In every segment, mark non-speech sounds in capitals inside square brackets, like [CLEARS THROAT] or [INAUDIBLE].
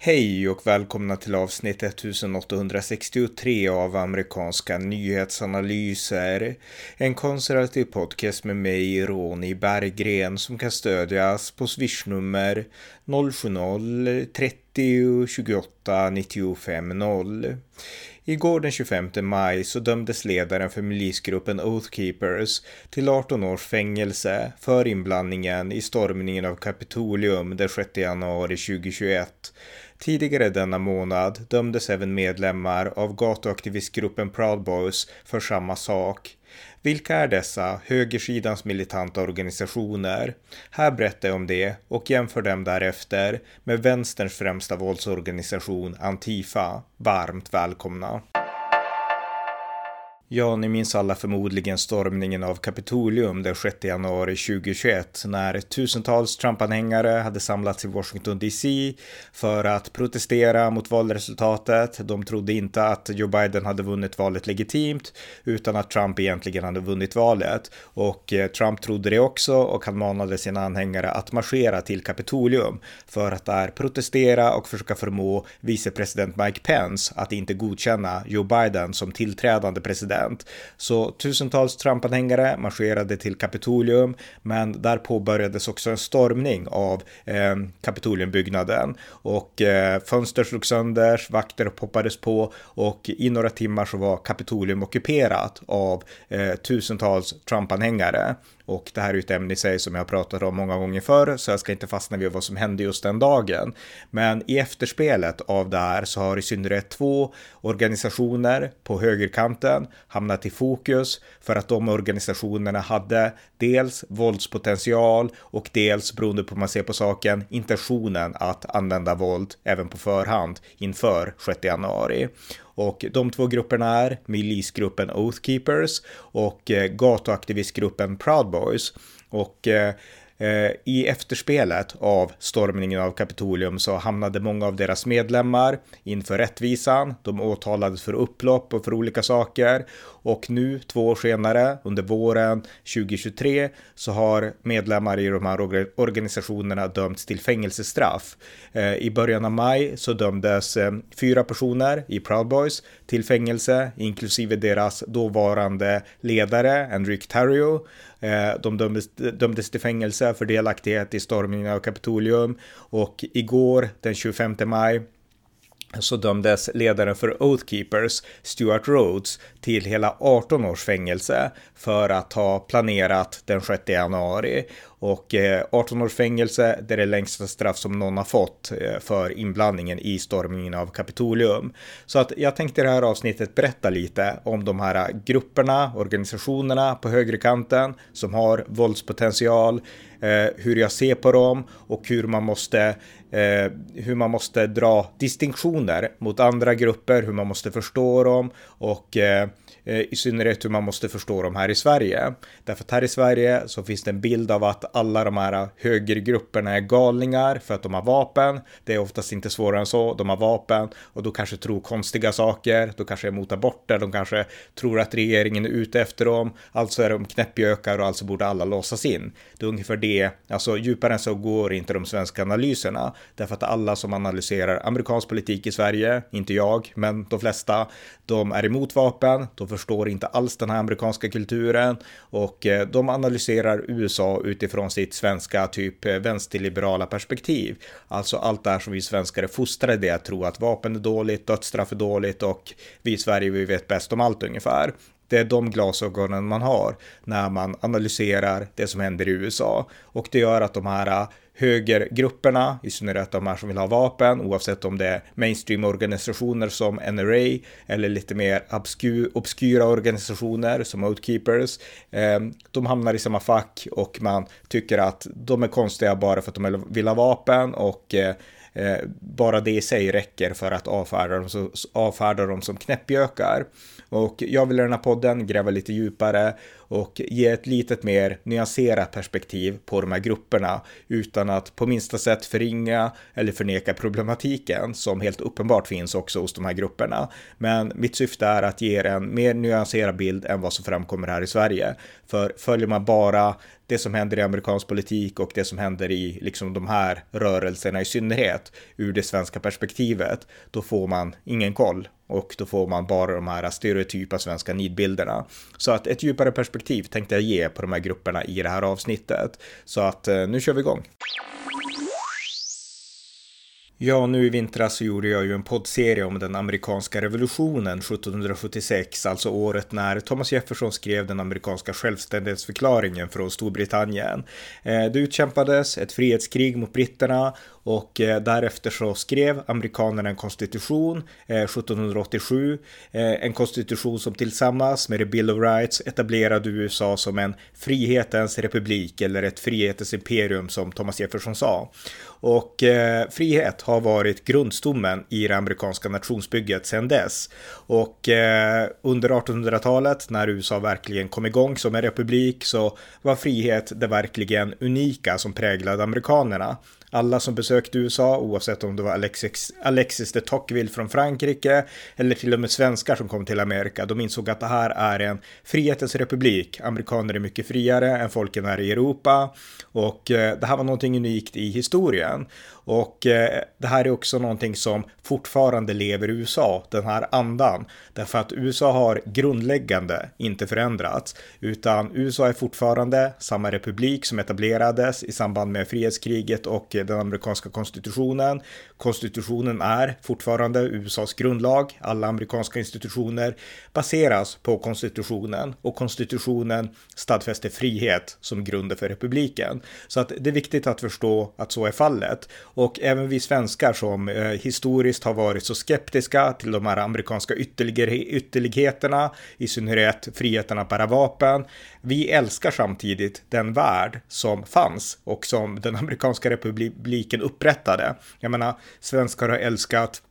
Hej och välkomna till avsnitt 1863 av amerikanska nyhetsanalyser. En konservativ podcast med mig, Ronny Berggren, som kan stödjas på swishnummer 070-30 28 95 0. Igår den 25 maj så dömdes ledaren för milisgruppen Oathkeepers till 18 års fängelse för inblandningen i stormningen av Kapitolium den 6 januari 2021 Tidigare denna månad dömdes även medlemmar av gatuaktivistgruppen Proud Boys för samma sak. Vilka är dessa högersidans militanta organisationer? Här berättar jag om det och jämför dem därefter med vänsterns främsta våldsorganisation Antifa. Varmt välkomna! Ja, ni minns alla förmodligen stormningen av Kapitolium den 6 januari 2021 när tusentals Trump-anhängare hade samlats i Washington DC för att protestera mot valresultatet. De trodde inte att Joe Biden hade vunnit valet legitimt utan att Trump egentligen hade vunnit valet. Och eh, Trump trodde det också och han manade sina anhängare att marschera till Kapitolium för att där protestera och försöka förmå vicepresident Mike Pence att inte godkänna Joe Biden som tillträdande president president. Så tusentals Trumpanhängare marscherade till Kapitolium, men där påbörjades också en stormning av eh, Kapitoliumbyggnaden och eh, fönster slogs sönder, vakter poppades på och i några timmar så var Kapitolium ockuperat av eh, tusentals Trumpanhängare Och det här är ju ett ämne i sig som jag har pratat om många gånger förr, så jag ska inte fastna vid vad som hände just den dagen. Men i efterspelet av det här så har i synnerhet två organisationer på högerkanten hamnat i fokus för att de organisationerna hade dels våldspotential och dels, beroende på hur man ser på saken, intentionen att använda våld även på förhand inför 6 januari. Och de två grupperna är milisgruppen Oathkeepers och eh, gatuaktivistgruppen Proud Boys. Och eh, Eh, i efterspelet av stormningen av Kapitolium så hamnade många av deras medlemmar inför rättvisan. De åtalades för upplopp och för olika saker och nu två år senare under våren 2023 så har medlemmar i de här organisationerna dömts till fängelsestraff. Eh, I början av maj så dömdes eh, fyra personer i Proud Boys till fängelse, inklusive deras dåvarande ledare Enrique Tarrio. Eh, de dömdes, dömdes till fängelse för delaktighet i stormningen av Kapitolium och igår den 25 maj så dömdes ledaren för Oathkeepers, Stuart Rhodes, till hela 18 års fängelse för att ha planerat den 6 januari. Och eh, 18 års fängelse, det är det längsta straff som någon har fått eh, för inblandningen i stormningen av Kapitolium. Så att jag tänkte i det här avsnittet berätta lite om de här grupperna, organisationerna på högerkanten som har våldspotential, eh, hur jag ser på dem och hur man måste Eh, hur man måste dra distinktioner mot andra grupper, hur man måste förstå dem och eh, eh, i synnerhet hur man måste förstå dem här i Sverige. Därför att här i Sverige så finns det en bild av att alla de här högergrupperna är galningar för att de har vapen. Det är oftast inte svårare än så. De har vapen och då kanske tror konstiga saker. Då kanske är emot aborter. De kanske tror att regeringen är ute efter dem. Alltså är de knäppjökar och alltså borde alla låsas in. Det är ungefär det. Alltså djupare än så går inte de svenska analyserna. Därför att alla som analyserar amerikansk politik i Sverige, inte jag, men de flesta, de är emot vapen. De förstår inte alls den här amerikanska kulturen och eh, de analyserar USA utifrån sitt svenska typ eh, vänsterliberala perspektiv. Alltså allt det här som vi svenskar är fostrade i, att tro att vapen är dåligt, dödsstraff är dåligt och vi i Sverige vi vet bäst om allt ungefär. Det är de glasögonen man har när man analyserar det som händer i USA och det gör att de här högergrupperna, i synnerhet de här som vill ha vapen, oavsett om det är mainstream-organisationer som NRA eller lite mer obsku obskyra organisationer som Outkeepers. Eh, de hamnar i samma fack och man tycker att de är konstiga bara för att de vill ha vapen och eh, eh, bara det i sig räcker för att avfärda dem, så, avfärda dem som knäppjökar. Och jag vill i den här podden gräva lite djupare och ge ett litet mer nyanserat perspektiv på de här grupperna utan att på minsta sätt förringa eller förneka problematiken som helt uppenbart finns också hos de här grupperna. Men mitt syfte är att ge er en mer nyanserad bild än vad som framkommer här i Sverige. För följer man bara det som händer i amerikansk politik och det som händer i liksom de här rörelserna i synnerhet ur det svenska perspektivet, då får man ingen koll och då får man bara de här stereotypa svenska nidbilderna. Så att ett djupare perspektiv tänkte jag ge på de här grupperna i det här avsnittet. Så att eh, nu kör vi igång. Ja, nu i vintras så gjorde jag ju en poddserie om den amerikanska revolutionen 1776, alltså året när Thomas Jefferson skrev den amerikanska självständighetsförklaringen från Storbritannien. Eh, det utkämpades ett frihetskrig mot britterna och eh, därefter så skrev amerikanerna en konstitution eh, 1787, eh, en konstitution som tillsammans med the Bill of Rights etablerade USA som en frihetens republik eller ett frihetens imperium som Thomas Jefferson sa. Och eh, frihet har varit grundstommen i det amerikanska nationsbygget sedan dess. Och eh, under 1800-talet när USA verkligen kom igång som en republik så var frihet det verkligen unika som präglade amerikanerna. Alla som besökte USA, oavsett om det var Alexis, Alexis de Tocqueville från Frankrike eller till och med svenskar som kom till Amerika, de insåg att det här är en frihetens republik. Amerikaner är mycket friare än folken här i Europa och eh, det här var någonting unikt i historien. Och eh, det här är också någonting som fortfarande lever i USA, den här andan. Därför att USA har grundläggande inte förändrats, utan USA är fortfarande samma republik som etablerades i samband med frihetskriget och den amerikanska konstitutionen. Konstitutionen är fortfarande USAs grundlag. Alla amerikanska institutioner baseras på konstitutionen och konstitutionen stadfäster frihet som grunden för republiken. Så att det är viktigt att förstå att så är fallet. Och även vi svenskar som eh, historiskt har varit så skeptiska till de här amerikanska ytterligheterna, i synnerhet friheten att bära vapen. Vi älskar samtidigt den värld som fanns och som den amerikanska republiken upprättade. Jag menar, svenskar har älskat.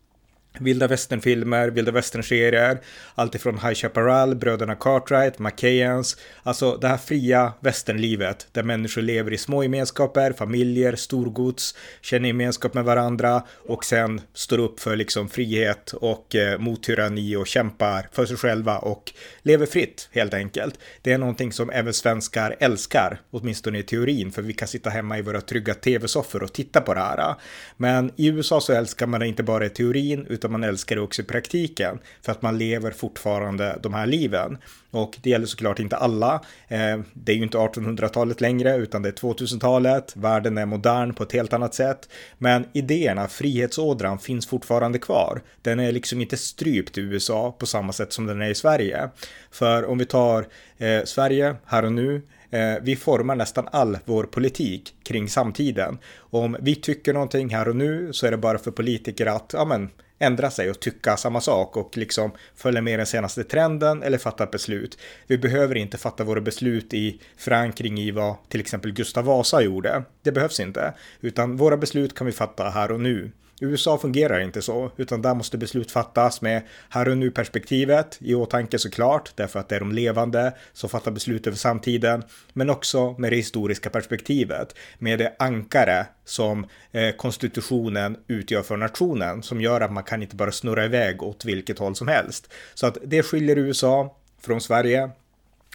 Vilda västernfilmer, vilda västernserier, alltifrån High Chaparral, bröderna Cartwright, McKayans, alltså det här fria västernlivet där människor lever i små gemenskaper, familjer, storgods, känner gemenskap med varandra och sen står upp för liksom frihet och eh, mot tyranni och kämpar för sig själva och lever fritt helt enkelt. Det är någonting som även svenskar älskar, åtminstone i teorin, för vi kan sitta hemma i våra trygga tv-soffor och titta på det här. Men i USA så älskar man det inte bara i teorin utan utan man älskar det också i praktiken för att man lever fortfarande de här liven. Och det gäller såklart inte alla. Eh, det är ju inte 1800-talet längre utan det är 2000-talet. Världen är modern på ett helt annat sätt. Men idéerna, frihetsådran finns fortfarande kvar. Den är liksom inte strypt i USA på samma sätt som den är i Sverige. För om vi tar eh, Sverige här och nu eh, vi formar nästan all vår politik kring samtiden. Om vi tycker någonting här och nu så är det bara för politiker att, ja men, ändra sig och tycka samma sak och liksom följa med den senaste trenden eller fatta ett beslut. Vi behöver inte fatta våra beslut i förankring i vad till exempel Gustav Vasa gjorde. Det behövs inte, utan våra beslut kan vi fatta här och nu. USA fungerar inte så, utan där måste beslut fattas med här och nu perspektivet i åtanke såklart, därför att det är de levande som fattar beslut över samtiden, men också med det historiska perspektivet, med det ankare som eh, konstitutionen utgör för nationen, som gör att man kan inte bara snurra iväg åt vilket håll som helst. Så att det skiljer USA från Sverige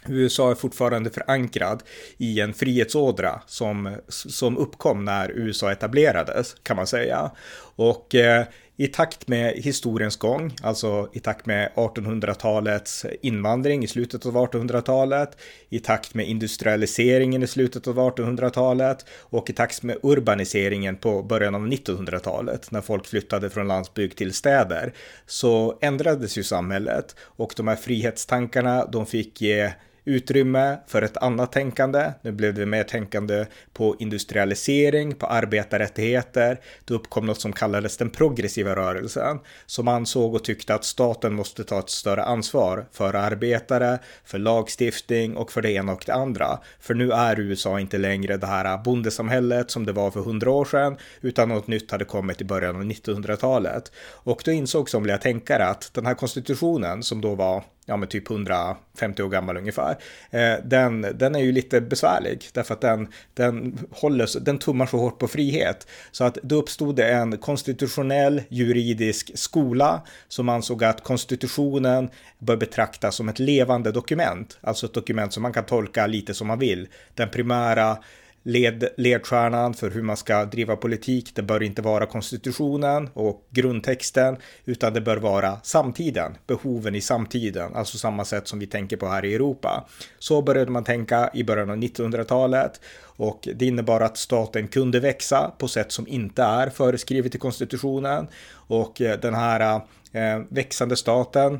USA är fortfarande förankrad i en frihetsådra som, som uppkom när USA etablerades, kan man säga. Och eh, i takt med historiens gång, alltså i takt med 1800-talets invandring i slutet av 1800-talet, i takt med industrialiseringen i slutet av 1800-talet och i takt med urbaniseringen på början av 1900-talet när folk flyttade från landsbygd till städer så ändrades ju samhället och de här frihetstankarna de fick ge utrymme för ett annat tänkande. Nu blev det mer tänkande på industrialisering, på arbetarrättigheter. Det uppkom något som kallades den progressiva rörelsen som ansåg och tyckte att staten måste ta ett större ansvar för arbetare, för lagstiftning och för det ena och det andra. För nu är USA inte längre det här bondesamhället som det var för hundra år sedan, utan något nytt hade kommit i början av 1900-talet. Och då insåg somliga tänkare att den här konstitutionen som då var ja men typ 150 år gammal ungefär. Eh, den, den är ju lite besvärlig därför att den, den håller, den tummar så hårt på frihet. Så att då uppstod det en konstitutionell juridisk skola som ansåg att konstitutionen bör betraktas som ett levande dokument, alltså ett dokument som man kan tolka lite som man vill. Den primära led, ledstjärnan för hur man ska driva politik. Det bör inte vara konstitutionen och grundtexten, utan det bör vara samtiden, behoven i samtiden, alltså samma sätt som vi tänker på här i Europa. Så började man tänka i början av 1900-talet och det innebar att staten kunde växa på sätt som inte är föreskrivet i konstitutionen och eh, den här eh, växande staten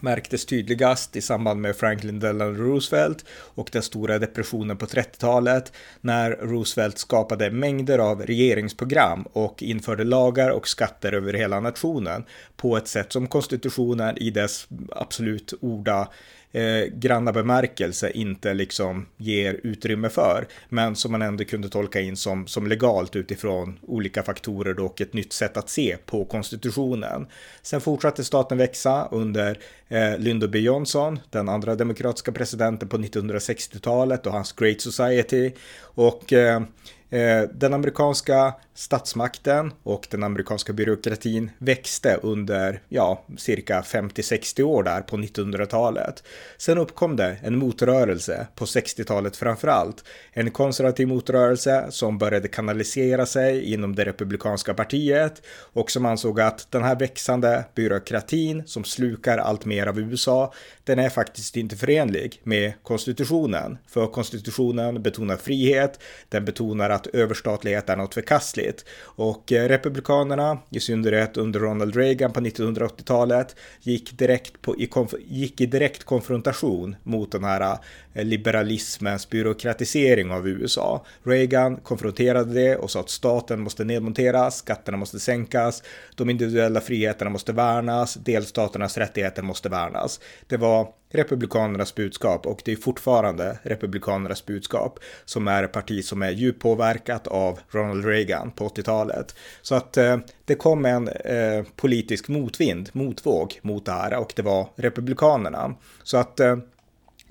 märktes tydligast i samband med Franklin Delano Roosevelt och den stora depressionen på 30-talet när Roosevelt skapade mängder av regeringsprogram och införde lagar och skatter över hela nationen på ett sätt som konstitutionen i dess absolut orda eh, granna bemärkelse inte liksom ger utrymme för, men som man ändå kunde tolka in som, som legalt utifrån olika faktorer och ett nytt sätt att se på konstitutionen. Sen fortsatte staten växa under eh, Lyndon B Johnson, den andra demokratiska presidenten på 1960-talet och hans Great Society och eh, eh den amerikanska statsmakten och den amerikanska byråkratin växte under, ja, cirka 50-60 år där på 1900-talet. Sen uppkom det en motrörelse på 60-talet framförallt. En konservativ motrörelse som började kanalisera sig inom det republikanska partiet och som ansåg att den här växande byråkratin som slukar allt mer av USA, den är faktiskt inte förenlig med konstitutionen. För konstitutionen betonar frihet, den betonar att överstatlighet är något förkastligt tidigt. Och eh, Republikanerna, i synnerhet under Ronald Reagan på 1980-talet, gick, direkt på, i, gick i direkt konfrontation mot den här eh, liberalismens byråkratisering av USA. Reagan konfronterade det och sa att staten måste nedmonteras, skatterna måste sänkas, de individuella friheterna måste värnas, delstaternas rättigheter måste värnas. Det var republikanernas budskap och det är fortfarande republikanernas budskap som är ett parti som är djupt påverkat av Ronald Reagan på 80-talet. Så att eh, det kom en eh, politisk motvind, motvåg mot det här och det var republikanerna. Så att eh,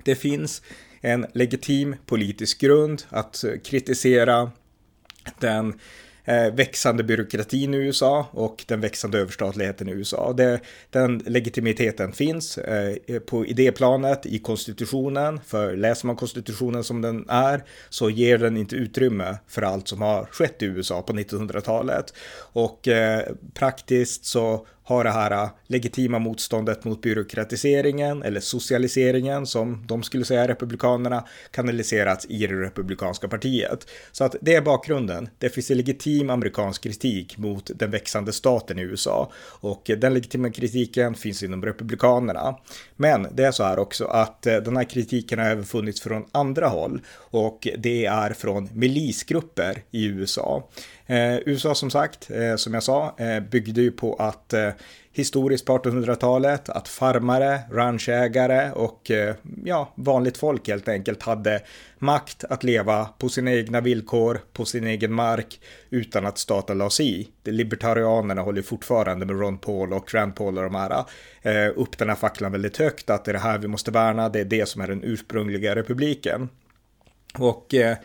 det finns en legitim politisk grund att eh, kritisera den eh, växande byråkratin i USA och den växande överstatligheten i USA. Det, den legitimiteten finns eh, på idéplanet i konstitutionen, för läser man konstitutionen som den är så ger den inte utrymme för allt som har skett i USA på 1900-talet. Och eh, praktiskt så har det här äh, legitima motståndet mot byråkratiseringen eller socialiseringen som de skulle säga republikanerna kanaliserats i det republikanska partiet. Så att det är bakgrunden. Det finns en legitim amerikansk kritik mot den växande staten i USA och den legitima kritiken finns inom republikanerna. Men det är så här också att äh, den här kritiken har även funnits från andra håll och det är från milisgrupper i USA. Eh, USA som sagt, eh, som jag sa, eh, byggde ju på att eh, historiskt på 1800-talet att farmare, ranchägare och eh, ja, vanligt folk helt enkelt hade makt att leva på sina egna villkor, på sin egen mark utan att staten la sig i. De libertarianerna håller fortfarande med Ron Paul och Rand Paul och de här eh, upp den här facklan väldigt högt att det är det här vi måste värna, det är det som är den ursprungliga republiken. Och eh,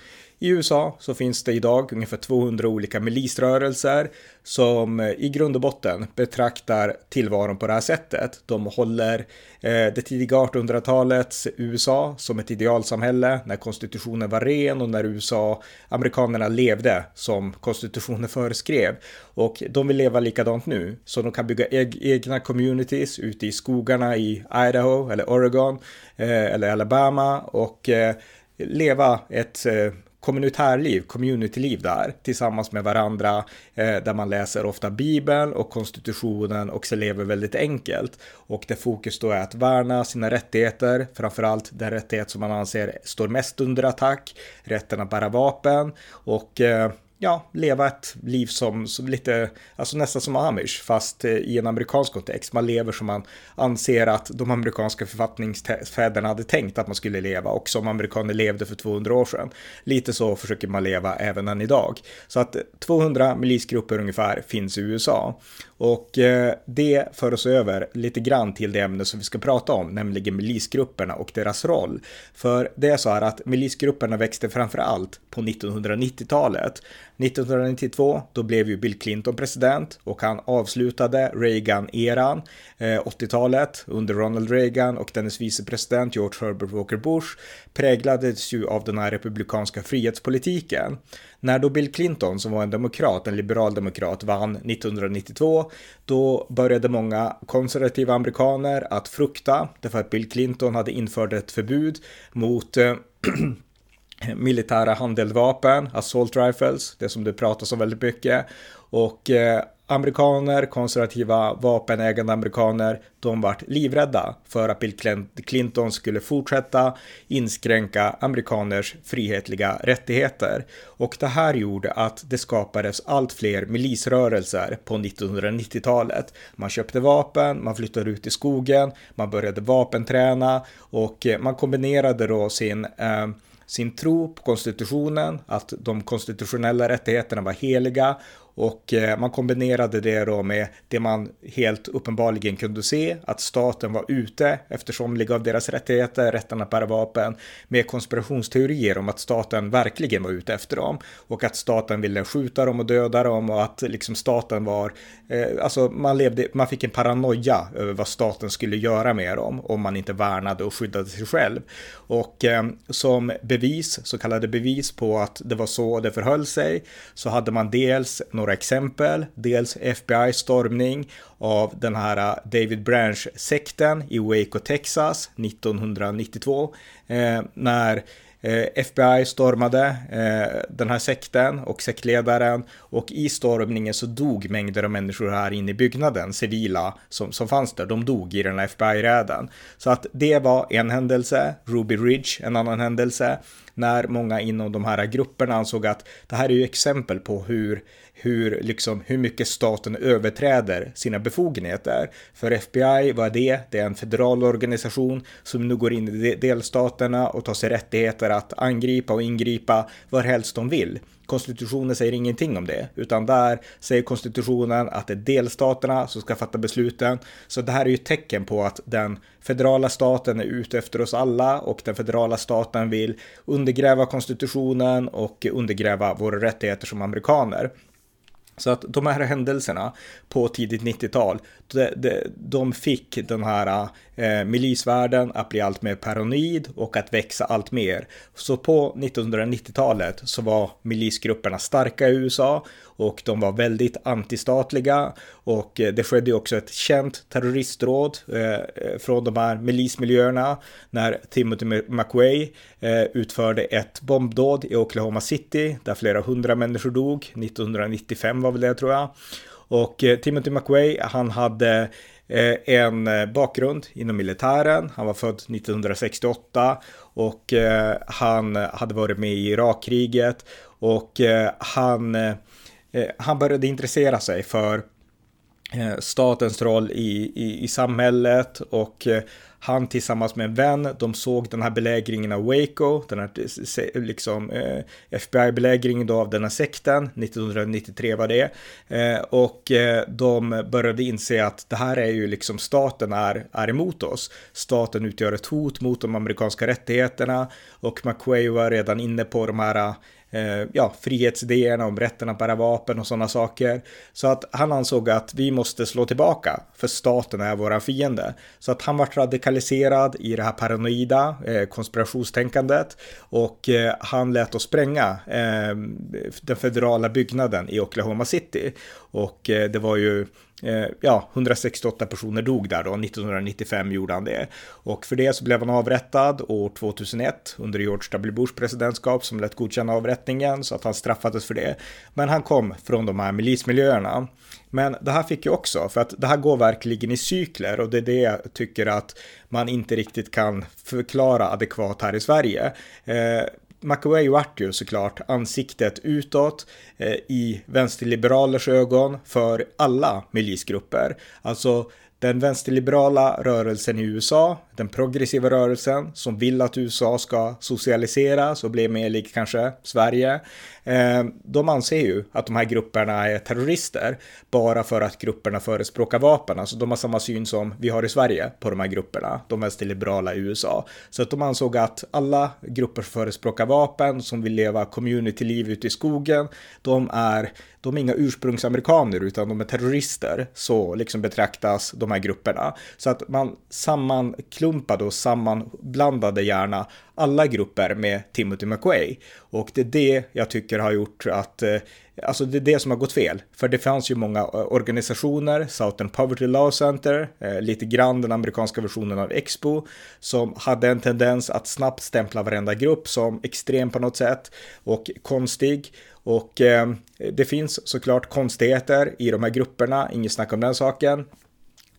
i USA så finns det idag ungefär 200 olika milisrörelser som eh, i grund och botten betraktar tillvaron på det här sättet. De håller eh, det tidiga 1800-talets USA som ett idealsamhälle när konstitutionen var ren och när USA, amerikanerna levde som konstitutionen [LAUGHS] föreskrev. Och de vill leva likadant nu, så de kan bygga egna communities ute i skogarna i Idaho eller Oregon eh, eller Alabama och eh, leva ett eh, kommunitärliv, communityliv där tillsammans med varandra eh, där man läser ofta Bibeln och konstitutionen och så lever väldigt enkelt. Och det fokus då är att värna sina rättigheter, framförallt den rättighet som man anser står mest under attack, rätten att bära vapen och eh, ja, leva ett liv som, som lite, alltså nästan som amish, fast eh, i en amerikansk kontext. Man lever som man anser att de amerikanska författningsfäderna hade tänkt att man skulle leva och som amerikaner levde för 200 år sedan. Lite så försöker man leva även än idag. Så att eh, 200 milisgrupper ungefär finns i USA. Och eh, det för oss över lite grann till det ämne som vi ska prata om, nämligen milisgrupperna och deras roll. För det är så här att milisgrupperna växte framför allt på 1990-talet. 1992, då blev ju Bill Clinton president och han avslutade Reagan-eran, eh, 80-talet under Ronald Reagan och dennes vicepresident George Herbert Walker Bush präglades ju av den här republikanska frihetspolitiken. När då Bill Clinton, som var en demokrat, en liberal demokrat, vann 1992, då började många konservativa amerikaner att frukta, därför att Bill Clinton hade infört ett förbud mot eh, [CLEARS THROAT] militära handeldvapen, assault rifles, det som det pratas om väldigt mycket. Och eh, amerikaner, konservativa vapenägande amerikaner, de vart livrädda för att Bill Clinton skulle fortsätta inskränka amerikaners frihetliga rättigheter. Och det här gjorde att det skapades allt fler milisrörelser på 1990-talet. Man köpte vapen, man flyttade ut i skogen, man började vapenträna och eh, man kombinerade då sin eh, sin tro på konstitutionen, att de konstitutionella rättigheterna var heliga och eh, man kombinerade det då med det man helt uppenbarligen kunde se, att staten var ute efter somliga av deras rättigheter, rätten att bära vapen, med konspirationsteorier om att staten verkligen var ute efter dem och att staten ville skjuta dem och döda dem och att liksom staten var, eh, alltså man levde, man fick en paranoia över vad staten skulle göra med dem om man inte värnade och skyddade sig själv. Och eh, som bevis, så kallade bevis på att det var så det förhöll sig, så hade man dels några exempel. Dels FBI stormning av den här äh, David Branch-sekten i Waco, Texas 1992. Eh, när eh, FBI stormade eh, den här sekten och sektledaren och i stormningen så dog mängder av människor här inne i byggnaden, civila som, som fanns där, de dog i den här FBI-räden. Så att det var en händelse, Ruby Ridge en annan händelse, när många inom de här grupperna ansåg att det här är ju exempel på hur hur, liksom, hur mycket staten överträder sina befogenheter. För FBI, vad är det? Det är en federal organisation som nu går in i delstaterna och tar sig rättigheter att angripa och ingripa varhelst de vill. Konstitutionen säger ingenting om det, utan där säger konstitutionen att det är delstaterna som ska fatta besluten. Så det här är ju ett tecken på att den federala staten är ute efter oss alla och den federala staten vill undergräva konstitutionen och undergräva våra rättigheter som amerikaner. Så att de här händelserna på tidigt 90-tal, de, de, de, fick den här eh, milisvärlden att bli allt mer paranoid och att växa allt mer. Så på 1990-talet så var milisgrupperna starka i USA och de var väldigt antistatliga och eh, det skedde också ett känt terroristråd eh, eh, från de här milismiljöerna när Timothy McWay utförde ett bombdåd i Oklahoma City där flera hundra människor dog. 1995 var väl det tror jag. Och Timothy McWay, han hade en bakgrund inom militären. Han var född 1968 och han hade varit med i Irakkriget och han Eh, Eh, han började intressera sig för eh, statens roll i, i, i samhället och eh, han tillsammans med en vän, de såg den här belägringen av Waco, den här liksom eh, FBI-belägringen då av den här sekten, 1993 var det. Eh, och eh, de började inse att det här är ju liksom staten är, är emot oss. Staten utgör ett hot mot de amerikanska rättigheterna och McQuay var redan inne på de här eh, ja, frihetsidéerna om rätten att bära vapen och sådana saker. Så att han ansåg att vi måste slå tillbaka för staten är våra fiende. Så att han vart radikaliserad i det här paranoida eh, konspirationstänkandet och eh, han lät oss spränga eh, den federala byggnaden i Oklahoma City. Och eh, det var ju Eh, ja, 168 personer dog där då, 1995 gjorde han det. Och för det så blev han avrättad år 2001 under George W. Bush presidentskap som lät godkänna avrättningen så att han straffades för det. Men han kom från de här milismiljöerna. Men det här fick ju också, för att det här går verkligen i cykler och det är det jag tycker att man inte riktigt kan förklara adekvat här i Sverige. Eh, McAway vart ju såklart ansiktet utåt eh, i vänsterliberalers ögon för alla milisgrupper. Alltså den vänsterliberala rörelsen i USA, den progressiva rörelsen som vill att USA ska socialiseras och bli mer lik kanske Sverige, eh, de anser ju att de här grupperna är terrorister bara för att grupperna förespråkar vapen. Alltså de har samma syn som vi har i Sverige på de här grupperna, de vänsterliberala i USA. Så att de ansåg att alla grupper som förespråkar vapen, som vill leva communityliv ute i skogen, de är de är inga ursprungsamerikaner utan de är terrorister. Så liksom betraktas de här grupperna. Så att man sammanklumpade och sammanblandade gärna alla grupper med Timothy McWay. Och det är det jag tycker har gjort att eh, Alltså det är det som har gått fel. För det fanns ju många eh, organisationer, Southern Poverty Law Center, eh, lite grann den amerikanska versionen av Expo, som hade en tendens att snabbt stämpla varenda grupp som extrem på något sätt och konstig. Och eh, det finns såklart konstigheter i de här grupperna, inget snack om den saken.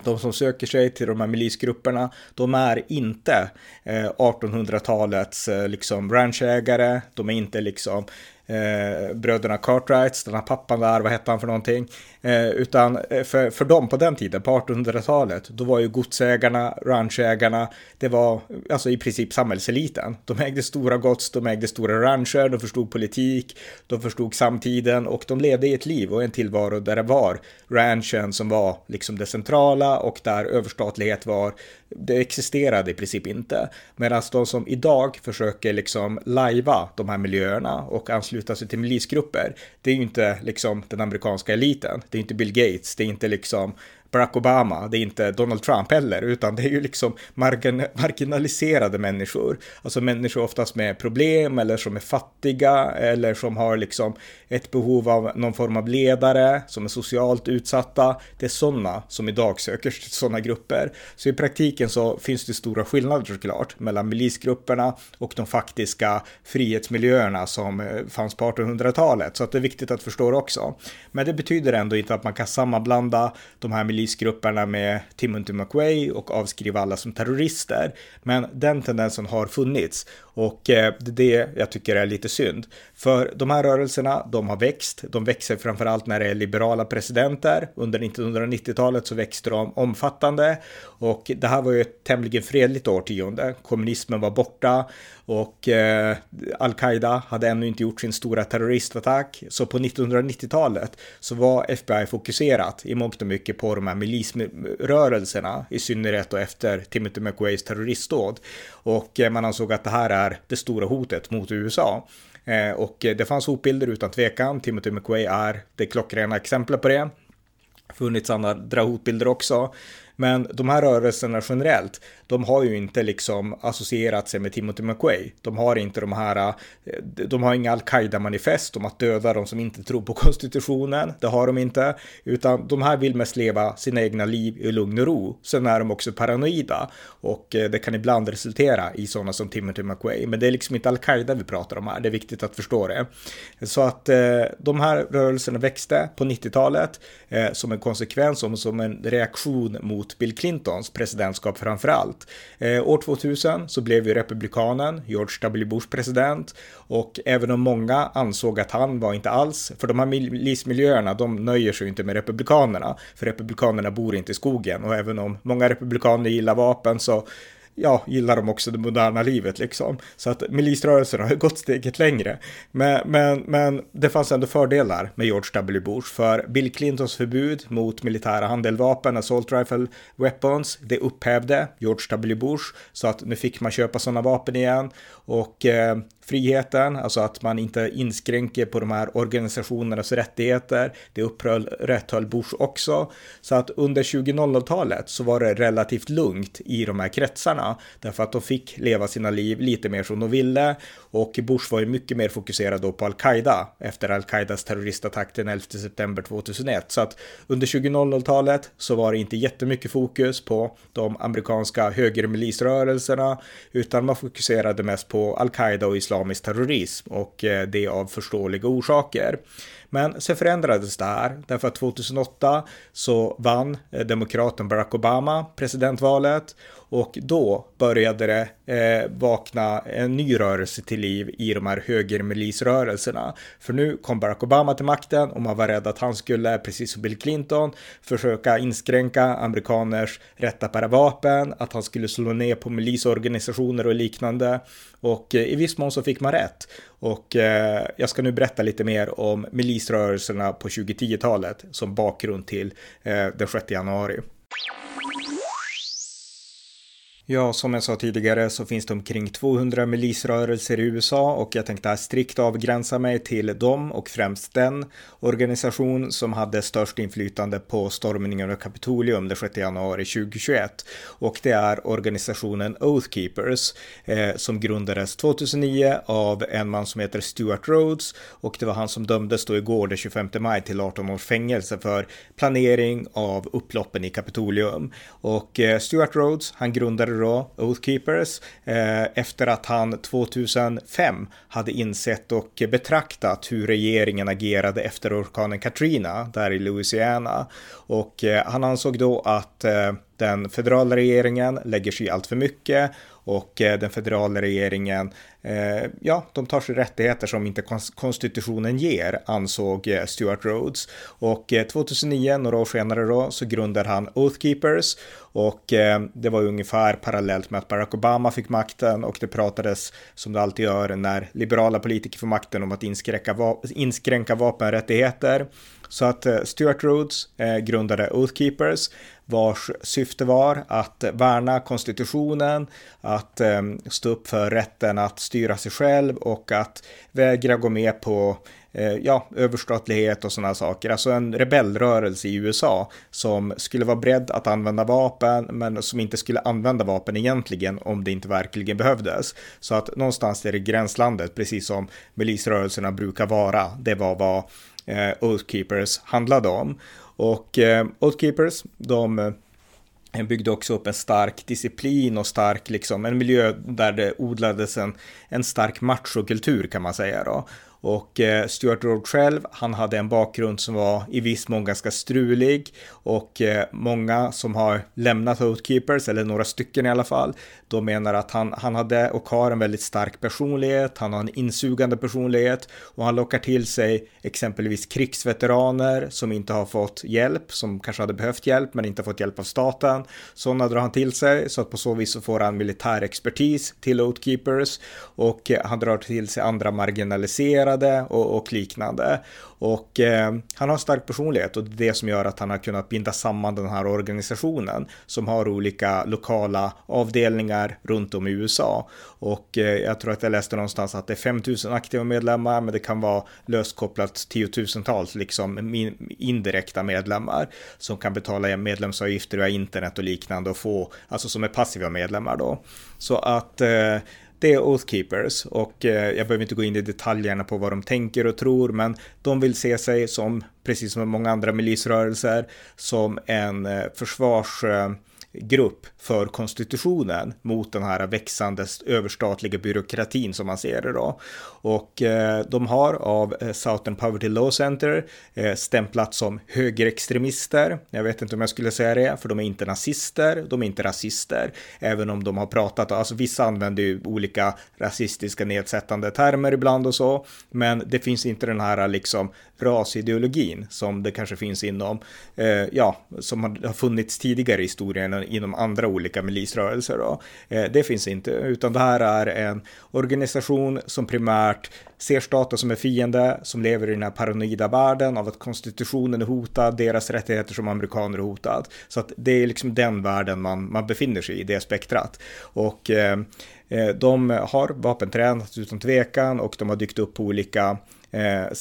De som söker sig till de här milisgrupperna, de är inte eh, 1800-talets eh, liksom ranchägare, de är inte liksom eh, bröderna Cartwrights, den här pappan där, vad hette han för någonting? Eh, utan eh, för, för dem på den tiden, på 1800-talet, då var ju godsägarna, ranchägarna, det var alltså i princip samhällseliten. De ägde stora gods, de ägde stora rancher, de förstod politik, de förstod samtiden och de levde i ett liv och en tillvaro där det var ranchen som var liksom det centrala och där överstatlighet var, det existerade i princip inte. Medan de som idag försöker liksom lajva de här miljöerna och ansluta sig till milisgrupper, det är ju inte liksom den amerikanska eliten. Det är inte Bill Gates, det är inte liksom Barack Obama, det är inte Donald Trump heller, utan det är ju liksom margin marginaliserade människor. Alltså människor oftast med problem eller som är fattiga eller som har liksom ett behov av någon form av ledare, som är socialt utsatta. Det är sådana som idag söker sig till sådana grupper. Så i praktiken så finns det stora skillnader såklart mellan milisgrupperna och de faktiska frihetsmiljöerna som eh, fanns på 1800-talet. Så att det är viktigt att förstå det också. Men det betyder ändå inte att man kan sammanblanda de här milisgrupperna med Timothy McWay och avskriva alla som terrorister. Men den tendensen har funnits och eh, det är det jag tycker är lite synd. För de här rörelserna, de har växt. De växer framförallt när det är liberala presidenter. Under 1990-talet så växte de omfattande och det här var ju ett tämligen fredligt årtionde. Kommunismen var borta och eh, al-Qaida hade ännu inte gjort sin stora terroristattack. Så på 1990-talet så var FBI fokuserat i mångt och mycket på de här milisrörelserna, i synnerhet då efter Timothy McWays terroristdåd. Och eh, man ansåg att det här är det stora hotet mot USA. Eh, och eh, det fanns hotbilder utan tvekan. Timothy McWay är det klockrena exemplet på det. Funnits andra hotbilder också. Men de här rörelserna generellt, de har ju inte liksom associerat sig med Timothy McQuay. De har inte de här, eh, de har inga al-Qaida-manifest om att döda de som inte tror på [LAUGHS] konstitutionen. Det har de inte, utan de här vill mest leva sina egna liv i lugn och ro. Sen är de också paranoida och eh, det kan ibland resultera i sådana som Timothy McQuay. Men det är liksom inte al-Qaida vi pratar om här, det är viktigt att förstå det. Så att eh, de här rörelserna växte på 90-talet som en konsekvens och som en reaktion mot Bill Clintons presidentskap framför allt. Eh, år 2000 så blev ju republikanen George W. Bush president. Och även om många ansåg att han var inte alls, för de här milismiljöerna, de nöjer sig inte med republikanerna, för republikanerna bor inte i skogen. Och även om många republikaner gillar vapen så ja, gillar de också det moderna livet liksom. Så att milisrörelsen har gått steget längre. Men, men, men det fanns ändå fördelar med George W. Bush, för Bill Clintons förbud mot militära handeldvapen, assault rifle weapons, det upphävde George W. Bush, så att nu fick man köpa sådana vapen igen. Och eh, friheten, alltså att man inte inskränker på de här organisationernas rättigheter. Det upprätthöll Bush också. Så att under 2000-talet så var det relativt lugnt i de här kretsarna därför att de fick leva sina liv lite mer som de ville och Bush var ju mycket mer fokuserad då på al-Qaida efter al-Qaidas terroristattack den 11 september 2001. Så att under 2000-talet så var det inte jättemycket fokus på de amerikanska högermilisrörelserna utan man fokuserade mest på al-Qaida och islamisk terrorism och eh, det av förståeliga orsaker. Men sen förändrades det här, därför att 2008 så vann eh, demokraten Barack Obama presidentvalet och då började det eh, vakna en ny rörelse till liv i de här högermilisrörelserna. För nu kom Barack Obama till makten och man var rädd att han skulle, precis som Bill Clinton, försöka inskränka amerikaners rätt att bära vapen, att han skulle slå ner på milisorganisationer och liknande. Och eh, i viss mån så fick man rätt. Och eh, jag ska nu berätta lite mer om milisrörelserna på 2010-talet som bakgrund till eh, den 6 januari. Ja, som jag sa tidigare så finns det omkring 200 milisrörelser i USA och jag tänkte strikt avgränsa mig till dem och främst den organisation som hade störst inflytande på stormningen av Kapitolium den 6 januari 2021. Och det är organisationen Oath Keepers eh, som grundades 2009 av en man som heter Stuart Rhodes och det var han som dömdes då igår den 25 maj till 18 års fängelse för planering av upploppen i Kapitolium. Och eh, Stuart Rhodes, han grundade då, Oath Keepers, eh, efter att han 2005 hade insett och betraktat hur regeringen agerade efter orkanen Katrina där i Louisiana. Och eh, han ansåg då att eh, den federala regeringen lägger sig allt för mycket och eh, den federala regeringen, eh, ja, de tar sig rättigheter som inte konstitutionen ger, ansåg eh, Stuart Rhodes. Och eh, 2009, några år senare då, så grundade han Oath Keepers och det var ungefär parallellt med att Barack Obama fick makten och det pratades, som det alltid gör när liberala politiker får makten, om att inskränka, va inskränka vapenrättigheter. Så att eh, Stuart Rhodes eh, grundade Oath Keepers vars syfte var att värna konstitutionen, att ehm, stå upp för rätten att styra sig själv och att vägra gå med på eh, ja, överstatlighet och sådana saker. Alltså en rebellrörelse i USA som skulle vara beredd att använda vapen men som inte skulle använda vapen egentligen om det inte verkligen behövdes. Så att någonstans är det gränslandet, precis som milisrörelserna brukar vara. Det var vad eh, Oath Keepers handlade om. Och eh, Oathkeepers, de eh, byggde också upp en stark disciplin och stark, liksom, en miljö där det odlades en, en stark machokultur kan man säga då. Och eh, Stuart Road själv, han hade en bakgrund som var i viss mån ganska strulig. Och eh, många som har lämnat Oathkeepers, eller några stycken i alla fall, de menar att han, han hade och har en väldigt stark personlighet, han har en insugande personlighet. Och han lockar till sig exempelvis krigsveteraner som inte har fått hjälp, som kanske hade behövt hjälp men inte fått hjälp av staten. Sådana drar han till sig så att på så vis så får han militär expertis till Oathkeepers. Och eh, han drar till sig andra marginaliserade intresserade och, och liknande. Och eh, han har en stark personlighet och det är det som gör att han har kunnat binda samman den här organisationen som har olika lokala avdelningar runt om i USA. Och eh, jag tror att jag läste någonstans att det är 5000 aktiva medlemmar, men det kan vara löst kopplat tiotusentals liksom indirekta medlemmar som kan betala medlemsavgifter via internet och liknande och få, alltså som är passiva medlemmar då. Så att eh, det är Oath Keepers och eh, jag behöver inte gå in i detaljerna på vad de tänker och tror, men de vill se sig som, precis som många andra milisrörelser, som en eh, försvars eh, grupp för konstitutionen mot den här växande överstatliga byråkratin som man ser det då. Och eh, de har av eh, Southern Poverty Law Center eh, stämplat som högerextremister. Jag vet inte om jag skulle säga det, för de är inte nazister, de är inte rasister, även om de har pratat, alltså vissa använder ju olika rasistiska nedsättande termer ibland och så, men det finns inte den här liksom rasideologin som det kanske finns inom, eh, ja, som har funnits tidigare i historien inom andra olika milisrörelser. Då. Eh, det finns inte, utan det här är en organisation som primärt ser staten som en fiende, som lever i den här paranoida världen av att konstitutionen är hotad, deras rättigheter som amerikaner är hotad. Så att det är liksom den världen man, man befinner sig i, det spektrat. Och eh, eh de har vapentränat utan tvekan och de har dykt upp på olika eh,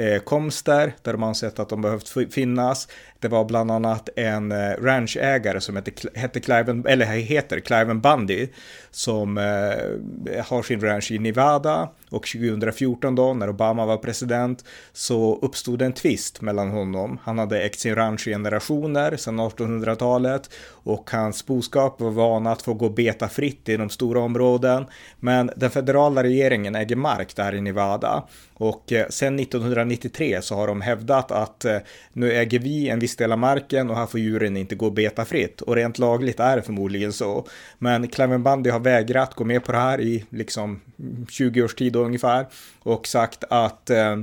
Eh, komster där man sett att de behövt finnas. Det var bland annat en eh, ranchägare som hette, hette Cliven, eller heter Cliven Bundy som eh, har sin ranch i Nevada och 2014 då när Obama var president så uppstod en tvist mellan honom. Han hade ägt sin ranch i generationer sedan 1800-talet och hans boskap var vana att få gå beta fritt i de stora områden. Men den federala regeringen äger mark där i Nevada och eh, sen 1993 så har de hävdat att eh, nu äger vi en viss del av marken och här får djuren inte gå beta fritt och rent lagligt är det förmodligen så. Men Cleven Bundy har vägrat gå med på det här i liksom 20 års tid ungefär och sagt att eh,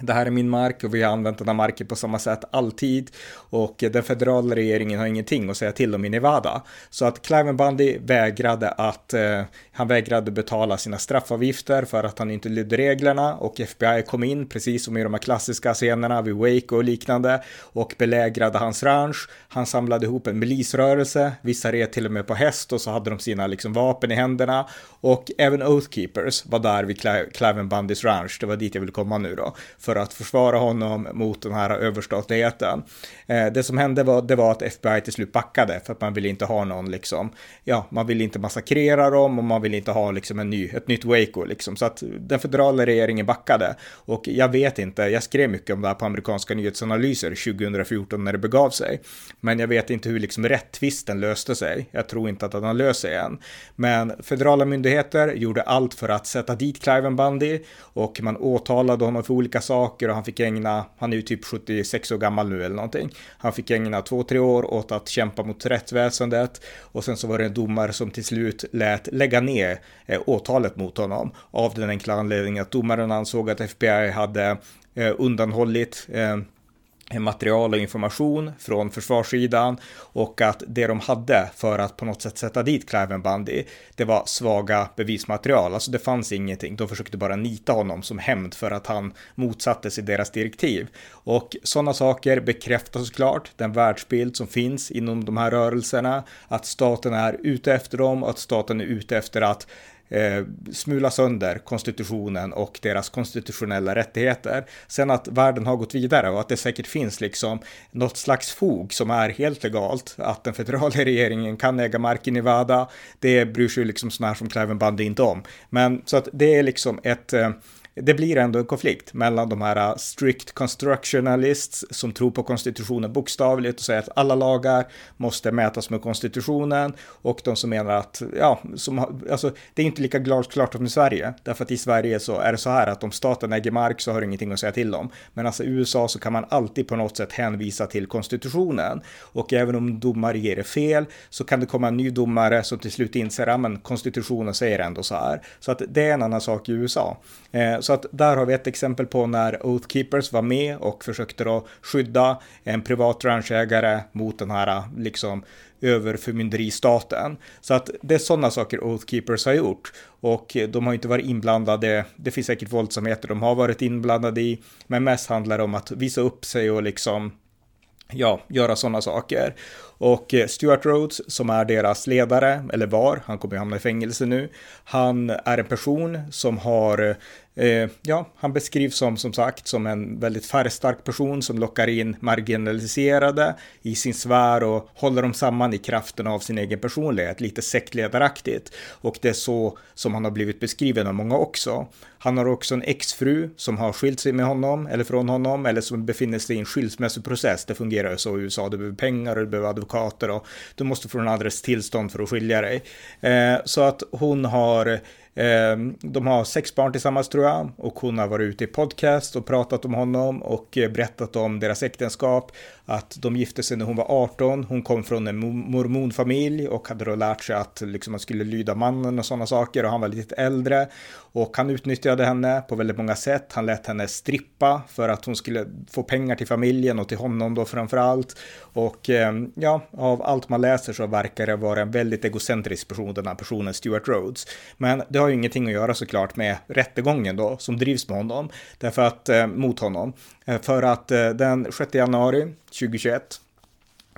det här är min mark och vi har använt den här marken på samma sätt alltid. Och den federala regeringen har ingenting att säga till om i Nevada. Så att Cliven Bundy vägrade att, eh, han vägrade betala sina straffavgifter för att han inte lydde reglerna. Och FBI kom in precis som i de här klassiska scenerna vid Wake och liknande och belägrade hans ranch. Han samlade ihop en milisrörelse, vissa red till och med på häst och så hade de sina liksom vapen i händerna. Och även Oathkeepers var där vid Cliven Bundys ranch, det var dit jag ville komma nu då. För för att försvara honom mot den här överstatligheten. Eh, det som hände var, det var att FBI till slut backade för att man ville inte ha någon liksom, ja, man ville inte massakrera dem och man ville inte ha liksom en ny, ett nytt Waco liksom. Så att den federala regeringen backade och jag vet inte, jag skrev mycket om det här på amerikanska nyhetsanalyser 2014 när det begav sig. Men jag vet inte hur liksom rättvisten löste sig. Jag tror inte att den har löst sig än. Men federala myndigheter gjorde allt för att sätta dit Cliven Bundy och man åtalade honom för olika saker saker och han fick ägna, han är ju typ 76 år gammal nu eller någonting. Han fick ägna två, tre år åt att kämpa mot rättsväsendet och sen så var det en domare som till slut lät lägga ner eh, åtalet mot honom av den enkla anledningen att domaren ansåg att FBI hade eh, undanhållit eh, material och information från försvarssidan och att det de hade för att på något sätt sätta dit Cliven Bundy, det var svaga bevismaterial. Alltså det fanns ingenting. De försökte bara nita honom som hämnd för att han motsatte sig deras direktiv. Och sådana saker bekräftar såklart den världsbild som finns inom de här rörelserna, att staten är ute efter dem och att staten är ute efter att eh, smula sönder konstitutionen och deras konstitutionella rättigheter. Sen att världen har gått vidare och att det säkert finns liksom något slags fog som är helt legalt, att den federala [LAUGHS] regeringen kan äga mark i Nevada, det bryr sig liksom sådana här som Cliven Bundy inte om. Men så att det är liksom ett eh, det blir ändå en konflikt mellan de här äh, strict constructionalists som tror på konstitutionen bokstavligt och säger att alla lagar måste mätas med konstitutionen och de som menar att, ja, som, alltså, det är inte lika glasklart som i Sverige. Därför att i Sverige så är det så här att om staten äger mark så har du ingenting att säga till om. Men alltså i USA så kan man alltid på något sätt hänvisa till konstitutionen. Och även om domare ger det fel så kan det komma en ny domare som till slut inser att konstitutionen säger ändå så här. Så att det är en annan sak i USA. Eh, så att där har vi ett exempel på när Oathkeepers var med och försökte då skydda en privat ranchägare mot den här liksom överförmynderistaten. Så att det är sådana saker Oathkeepers har gjort. Och de har inte varit inblandade, det finns säkert våldsamheter de har varit inblandade i, men mest handlar det om att visa upp sig och liksom ja, göra sådana saker. Och Stuart Rhodes, som är deras ledare, eller var, han kommer ju hamna i fängelse nu, han är en person som har Eh, ja, han beskrivs som, som sagt, som en väldigt färgstark person som lockar in marginaliserade i sin sfär och håller dem samman i kraften av sin egen personlighet, lite sektledaraktigt. Och det är så som han har blivit beskriven av många också. Han har också en exfru som har skilt sig med honom eller från honom eller som befinner sig i en skilsmässoprocess. Det fungerar ju så i USA. Du behöver pengar och du behöver advokater och du måste få en adress tillstånd för att skilja dig. Eh, så att hon har Ehm, de har sex barn tillsammans tror jag och hon har varit ute i podcast och pratat om honom och eh, berättat om deras äktenskap att de gifte sig när hon var 18. Hon kom från en mormonfamilj och hade då lärt sig att liksom, man skulle lyda mannen och sådana saker och han var lite äldre och han utnyttjade henne på väldigt många sätt. Han lät henne strippa för att hon skulle få pengar till familjen och till honom då framför allt. Och eh, ja, av allt man läser så verkar det vara en väldigt egocentrisk person, den här personen Stuart Rhodes. Men det har ju ingenting att göra såklart med rättegången då som drivs med honom, därför att eh, mot honom. Eh, för att den 6 januari 2021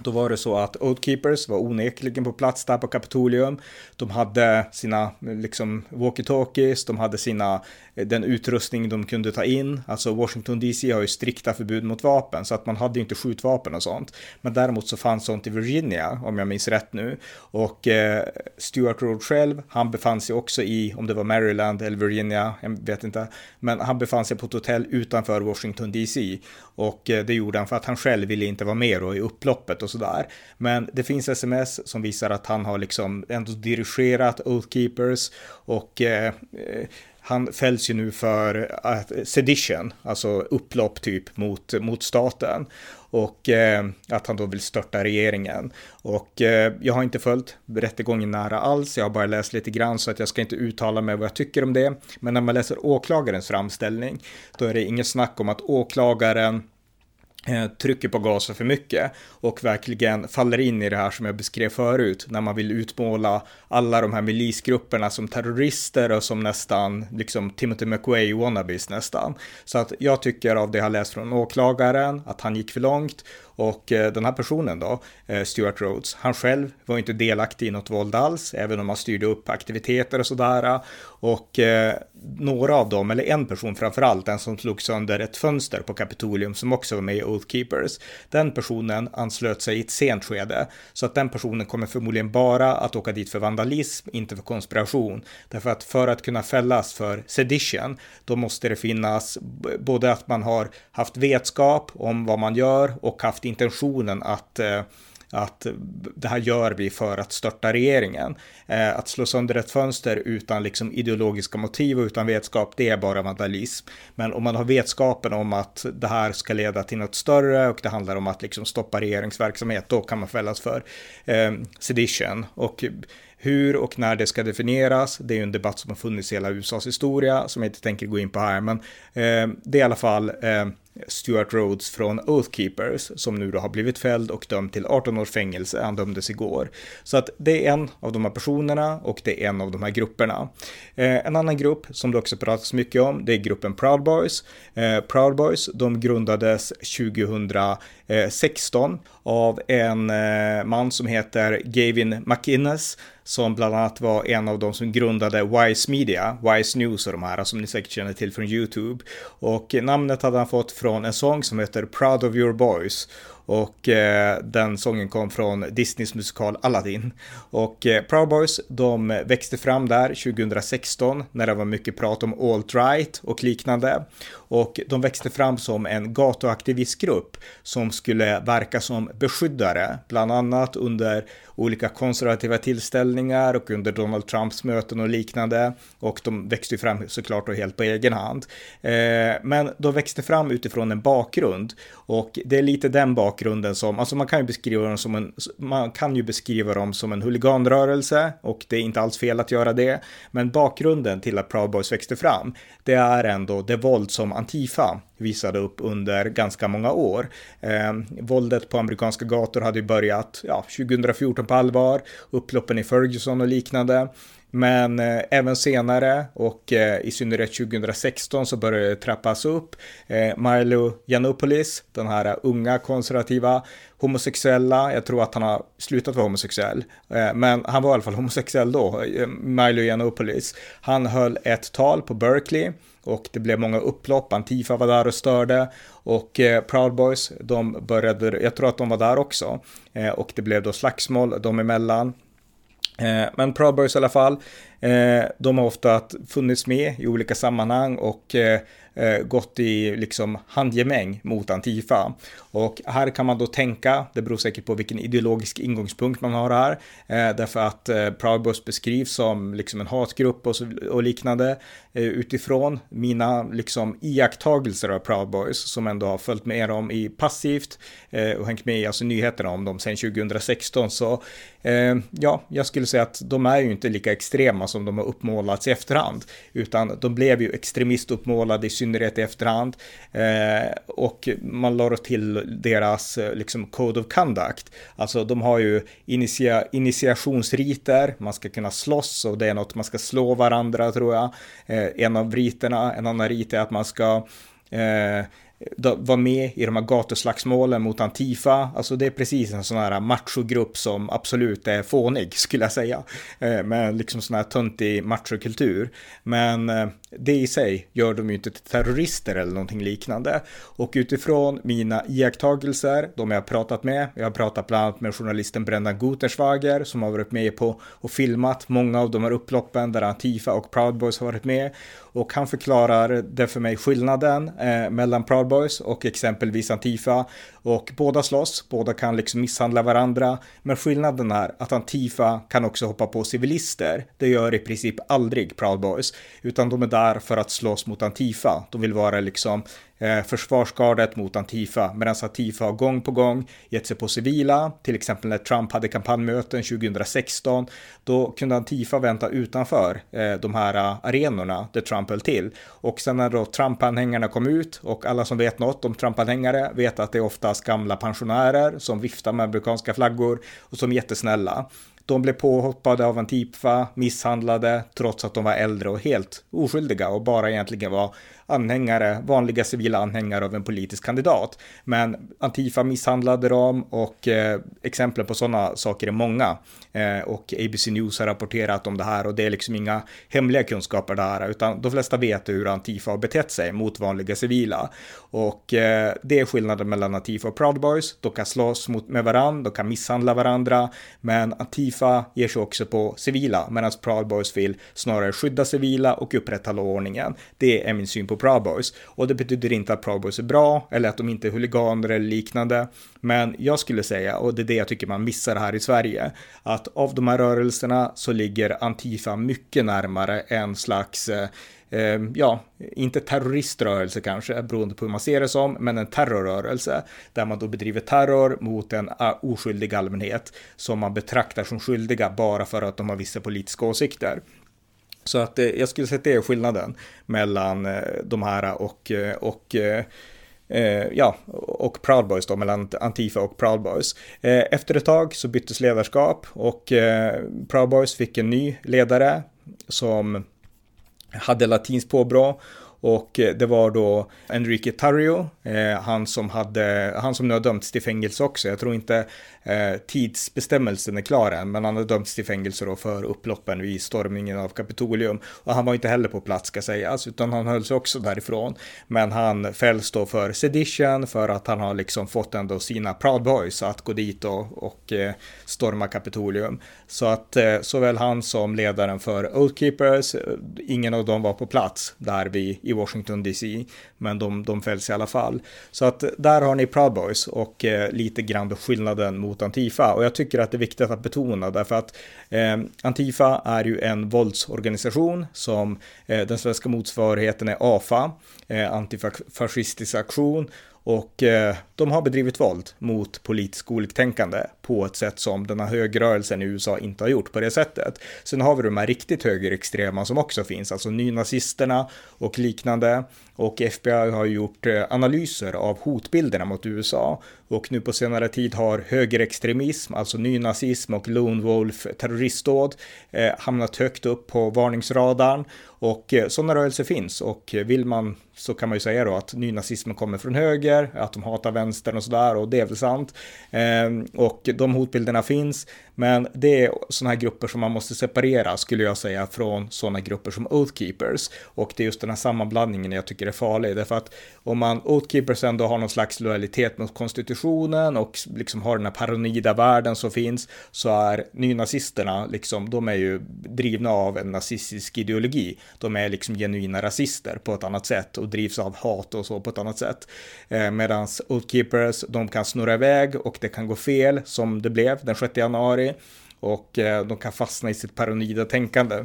då var det så att Oathkeepers var onekligen på plats där på Kapitolium. De hade sina liksom walkie-talkies, de hade sina, eh, den utrustning de kunde ta in. Alltså Washington DC har ju strikta förbud mot vapen så att man hade ju inte skjutvapen och sånt. Men däremot så fanns sånt i Virginia om jag minns rätt nu. Och eh, Stuart Road själv, han befann sig också i, om det var Maryland eller Virginia, jag vet inte. Men han befann sig på ett hotell utanför Washington DC. Och eh, det gjorde han för att han själv ville inte vara med då i upploppet och sådär. Men det finns sms som visar att han har liksom ändå dirigerat Oathkeepers och eh, eh han fälls ju nu för eh, sedition, alltså upplopp typ mot, mot staten. Och eh, att han då vill störta regeringen. Och eh, jag har inte följt rättegången nära alls, jag har bara läst lite grann så att jag ska inte uttala mig vad jag tycker om det. Men när man läser åklagarens framställning, då är det inget snack om att åklagaren Eh, trycker på gasen för mycket och verkligen faller in i det här som jag beskrev förut när man vill utmåla alla de här milisgrupperna som terrorister och som nästan liksom Timothy McWay wannabes nästan. Så att jag tycker av det jag har läst från åklagaren att han gick för långt och eh, den här personen då, eh, Stuart Rhodes, han själv var inte delaktig i något våld alls, även om han styrde upp aktiviteter och sådär. Och eh, några av dem, eller en person framförallt, den som slog sönder ett fönster på Kapitolium som också var med i Oath Keepers, den personen anslöt sig i ett sent skede. Så att den personen kommer förmodligen bara att åka dit för vandalism, inte för konspiration. Därför att för att kunna fällas för sedition, då måste det finnas både att man har haft vetskap om vad man gör och haft intentionen att eh, att det här gör vi för att störta regeringen. Eh, att slå sönder ett fönster utan liksom ideologiska motiv och utan vetskap, det är bara vandalism. Men om man har vetskapen om att det här ska leda till något större och det handlar om att liksom stoppa regeringsverksamhet, då kan man fällas för eh, sedition. Och hur och när det ska definieras, det är ju en debatt som har funnits i hela USAs historia, som jag inte tänker gå in på här, men eh, det är i alla fall eh, Stuart Rhodes från Oath Keepers som nu då har blivit fälld och dömd till 18 års fängelse. Han dömdes igår. Så att det är en av de här personerna och det är en av de här grupperna. Eh, en annan grupp som det också pratas mycket om, det är gruppen Proud Boys. Eh, Proud Boys, de grundades 2000 Eh, 16 av en eh, man som heter Gavin McInnes som bland annat var en av de som grundade Wise Media, Wise News och de här som ni säkert känner till från YouTube. Och namnet hade han fått från en sång som heter Proud of your boys och eh, den sången kom från Disneys musikal Aladdin. Och eh, Proud Boys, de växte fram där 2016 när det var mycket prat om alt-right och liknande. Och de växte fram som en gatuaktivistgrupp som skulle verka som beskyddare, bland annat under olika konservativa tillställningar och under Donald Trumps möten och liknande. Och de växte fram såklart och helt på egen hand. Eh, men de växte fram utifrån en bakgrund och det är lite den bakgrunden som, alltså man kan ju beskriva dem som en, man kan ju beskriva dem som en huliganrörelse och det är inte alls fel att göra det. Men bakgrunden till att Proud Boys växte fram, det är ändå det våld som Antifa visade upp under ganska många år. Eh, våldet på amerikanska gator hade ju börjat ja, 2014 på allvar, upploppen i Ferguson och liknande. Men eh, även senare och eh, i synnerhet 2016 så började det trappas upp. Eh, Milo Yiannopoulos, den här unga konservativa homosexuella, jag tror att han har slutat vara homosexuell, eh, men han var i alla fall homosexuell då, eh, Milo Yiannopoulos. Han höll ett tal på Berkeley och det blev många upplopp, Antifa var där och störde och eh, Proud Boys, de började, jag tror att de var där också och det blev då slagsmål dem emellan. Men Proud Boys i alla fall, de har ofta funnits med i olika sammanhang och Eh, gått i liksom handgemäng mot Antifa. Och här kan man då tänka, det beror säkert på vilken ideologisk ingångspunkt man har här, eh, därför att eh, Proud Boys beskrivs som liksom en hatgrupp och, så, och liknande utifrån mina liksom iakttagelser av Proud Boys som ändå har följt med dem i passivt och hängt med i alltså nyheterna om dem sedan 2016 så ja, jag skulle säga att de är ju inte lika extrema som de har uppmålats i efterhand utan de blev ju extremistuppmålade i synnerhet i efterhand. Eh, och man la till deras eh, liksom code of conduct. Alltså de har ju initia initiationsriter, man ska kunna slåss och det är något man ska slå varandra tror jag. Eh, en av riterna, en annan rit är att man ska eh, var med i de här gatuslagsmålen mot Antifa. Alltså det är precis en sån här machogrupp som absolut är fånig [LAUGHS] skulle jag säga. Eh, med liksom sån här töntig machokultur. Men eh, det i sig gör de ju inte till terrorister eller någonting liknande. Och utifrån mina iakttagelser, de jag har pratat med, jag har pratat bland annat med journalisten Brendan Guterswager som har varit med på och filmat många av de här upploppen där Antifa och Proud Boys har varit med. Och han förklarar det för mig skillnaden eh, mellan Proud Boys och exempelvis Antifa. Och båda slåss, båda kan liksom misshandla varandra. Men skillnaden är att Antifa kan också hoppa på civilister. Det gör i princip aldrig Proud Boys. Utan de är där för att slåss mot Antifa. De vill vara liksom eh, försvarsgardet mot Antifa, medan Antifa har gång på gång gett sig på civila, till exempel när Trump hade kampanjmöten 2016, då kunde Antifa vänta utanför eh, de här arenorna där Trump höll till. Och sen när då Trump-anhängarna kom ut och alla som vet något om Trump-anhängare vet att det är oftast gamla pensionärer som viftar med amerikanska flaggor och som är jättesnälla. De blev påhoppade av Antifa, misshandlade, trots att de var äldre och helt oskyldiga och bara egentligen var anhängare, vanliga civila anhängare av en politisk kandidat. Men Antifa misshandlade dem och eh, exemplen på sådana saker är många. Eh, och ABC News har rapporterat om det här och det är liksom inga hemliga kunskaper där, utan de flesta vet hur Antifa har betett sig mot vanliga civila. Och eh, det är skillnaden mellan Antifa och Proud Boys. De kan slåss mot, med varandra, de kan misshandla varandra, men Antifa ger sig också på civila, medan Proud Boys vill snarare skydda civila och upprätthålla ordningen. Det är min syn på Proud Boys. Och det betyder inte att Proud Boys är bra eller att de inte är huliganer eller liknande. Men jag skulle säga, och det är det jag tycker man missar här i Sverige, att av de här rörelserna så ligger Antifa mycket närmare en slags eh, eh, ja, inte terroriströrelse kanske, beroende på hur man ser det som, men en terrorrörelse där man då bedriver terror mot en ah, oskyldig allmänhet som man betraktar som skyldiga bara för att de har vissa politiska åsikter. Så att eh, jag skulle säga att det är skillnaden mellan eh, de här och, eh, och eh, eh, ja, och Proud Boys då, mellan Antifa och Proud Boys. Eh, efter ett tag så byttes ledarskap och Proud Boys fick en ny ledare som hade latinskt påbrå och eh, det var då Enrique Tarrio, eh, han som hade, han som nu har dömts till fängelse också. Jag tror inte Eh, tidsbestämmelsen är klar än, men han har dömts till fängelse då för upploppen vid stormningen av Kapitolium. Och han var inte heller på plats ska sägas, utan han höll sig också därifrån. Men han fälls då för sedition för att han har liksom fått ändå sina Proud Boys att gå dit och, och eh, storma Kapitolium. Så att eh, såväl han som ledaren för Old Keepers, ingen av dem var på plats där vi i Washington DC, men de, de fälls i alla fall. Så att där har ni Proud Boys och eh, lite grann skillnaden mot mot Antifa. Och jag tycker att det är viktigt att betona därför att eh, Antifa är ju en våldsorganisation som eh, den svenska motsvarigheten är AFA, eh, antifascistisk aktion och eh, de har bedrivit våld mot politiskt oliktänkande på ett sätt som den här högerrörelsen i USA inte har gjort på det sättet. Sen har vi de här riktigt högerextrema som också finns, alltså nynazisterna och liknande. Och FBI har gjort eh, analyser av hotbilderna mot USA och nu på senare tid har högerextremism, alltså nynazism och lone wolf terroristdåd eh, hamnat högt upp på varningsradarn och eh, sådana rörelser finns och vill man så kan man ju säga då att nynazismen kommer från höger, att de hatar vänstern och sådär och det är väl sant. Eh, och de hotbilderna finns, men det är sådana här grupper som man måste separera skulle jag säga från sådana grupper som Oath Keepers. Och det är just den här sammanblandningen jag tycker är farlig, därför att om man Oathkeepers ändå har någon slags lojalitet mot konstitutionen och liksom har den här paranoida världen som finns, så är nynazisterna liksom, de är ju drivna av en nazistisk ideologi. De är liksom genuina rasister på ett annat sätt och drivs av hat och så på ett annat sätt. Eh, Medan Oathkeepers, de kan snurra iväg och det kan gå fel som det blev den 6 januari och eh, de kan fastna i sitt paranoida tänkande.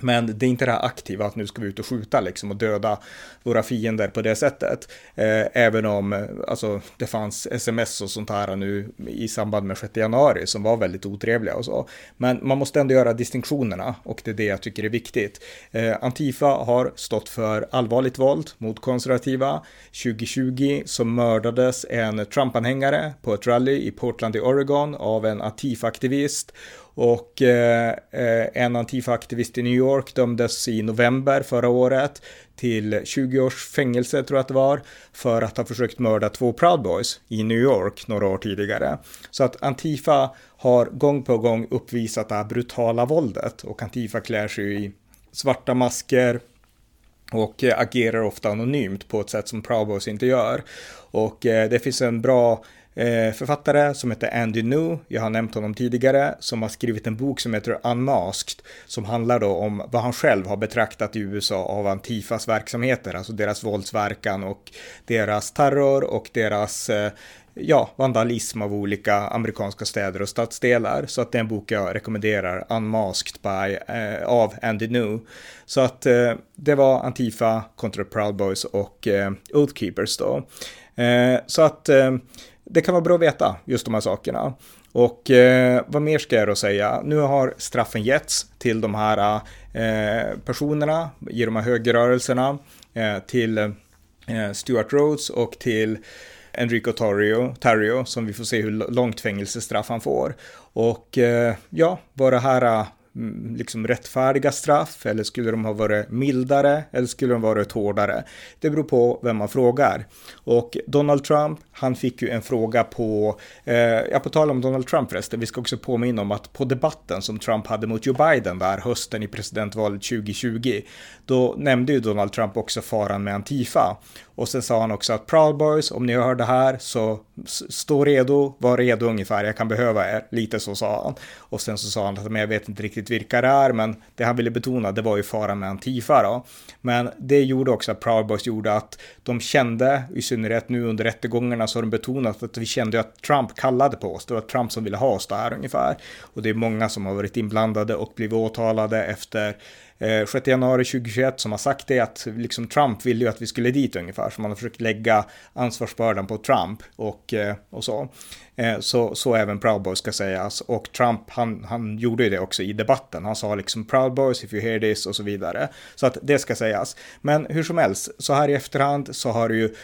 Men det är inte det här aktiva att nu ska vi ut och skjuta liksom och döda våra fiender på det sättet. Eh, även om eh, alltså, det fanns sms och sånt här nu i samband med 6 januari som var väldigt otrevliga och så. Men man måste ändå göra distinktionerna och det är det jag tycker är viktigt. Eh, Antifa har stått för allvarligt våld mot konservativa. 2020 så mördades en Trump-anhängare på ett rally i Portland i Oregon av en Antifa-aktivist och eh, eh, en Antifa-aktivist i New York dömdes i november förra året till 20 års fängelse tror jag att det var, för att ha försökt mörda två Proud Boys i New York några år tidigare. Så att Antifa har gång på gång uppvisat det här brutala våldet och Antifa klär sig i svarta masker, och eh, agerar ofta anonymt på ett sätt som Proud Boys inte gör. Och eh, det finns en bra eh, författare som heter Andy New, jag har nämnt honom tidigare, som har skrivit en bok som heter Unmasked, som handlar då om vad han själv har betraktat i USA av Antifas verksamheter, alltså deras våldsverkan och deras terror och deras eh, ja, vandalism av olika amerikanska städer och stadsdelar. Så att det är en bok jag rekommenderar, Unmasked by, eh, av Andy New. Så att eh, det var Antifa kontra Proud Boys och eh, Oathkeepers då. Eh, så att eh, det kan vara bra att veta just de här sakerna. Och eh, vad mer ska jag då säga? Nu har straffen getts till de här eh, personerna i de här högerrörelserna, eh, till eh, Stuart Rhodes och till Enrico Tarrio, Tarrio, som vi får se hur långt fängelsestraff han får. Och eh, ja, vad det här Mm, liksom rättfärdiga straff eller skulle de ha varit mildare eller skulle de varit hårdare? Det beror på vem man frågar. Och Donald Trump, han fick ju en fråga på, eh, ja på tal om Donald Trump förresten, vi ska också påminna om att på debatten som Trump hade mot Joe Biden där hösten i presidentvalet 2020, då nämnde ju Donald Trump också faran med Antifa. Och sen sa han också att Proud Boys, om ni hör det här så stå redo, var redo ungefär, jag kan behöva er. Lite så sa han. Och sen så sa han att men jag vet inte riktigt vilka det är, men det han ville betona det var ju faran med Antifa då. Men det gjorde också att Proud Boys gjorde att de kände, i synnerhet nu under rättegångarna så har de betonat att vi kände att Trump kallade på oss, det var Trump som ville ha oss där ungefär. Och det är många som har varit inblandade och blivit åtalade efter Eh, 6 januari 2021 som har sagt det att liksom Trump ville ju att vi skulle dit ungefär, så man har försökt lägga ansvarsbördan på Trump och, eh, och så. Eh, så. Så även Proud Boys ska sägas och Trump han, han gjorde ju det också i debatten. Han sa liksom Proud Boys if you hear this och så vidare. Så att det ska sägas. Men hur som helst, så här i efterhand så har det ju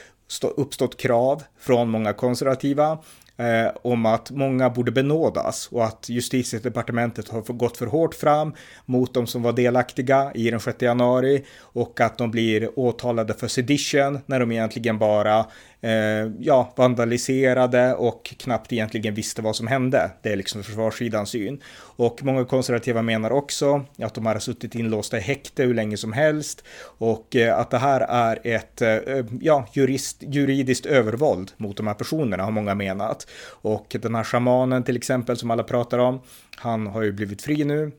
uppstått krav från många konservativa eh, om att många borde benådas och att justitiedepartementet har gått för hårt fram mot de som var delaktiga i den 6 januari och att de blir åtalade för sedition när de egentligen bara eh, ja, vandaliserade och knappt egentligen visste vad som hände. Det är liksom försvarssidans syn. Och många konservativa menar också att de har suttit inlåsta i häkte hur länge som helst och eh, att det här är ett eh, eh, ja, jurist, juridiskt övervåld mot de här personerna har många menat. Och den här shamanen till exempel som alla pratar om, han har ju blivit fri nu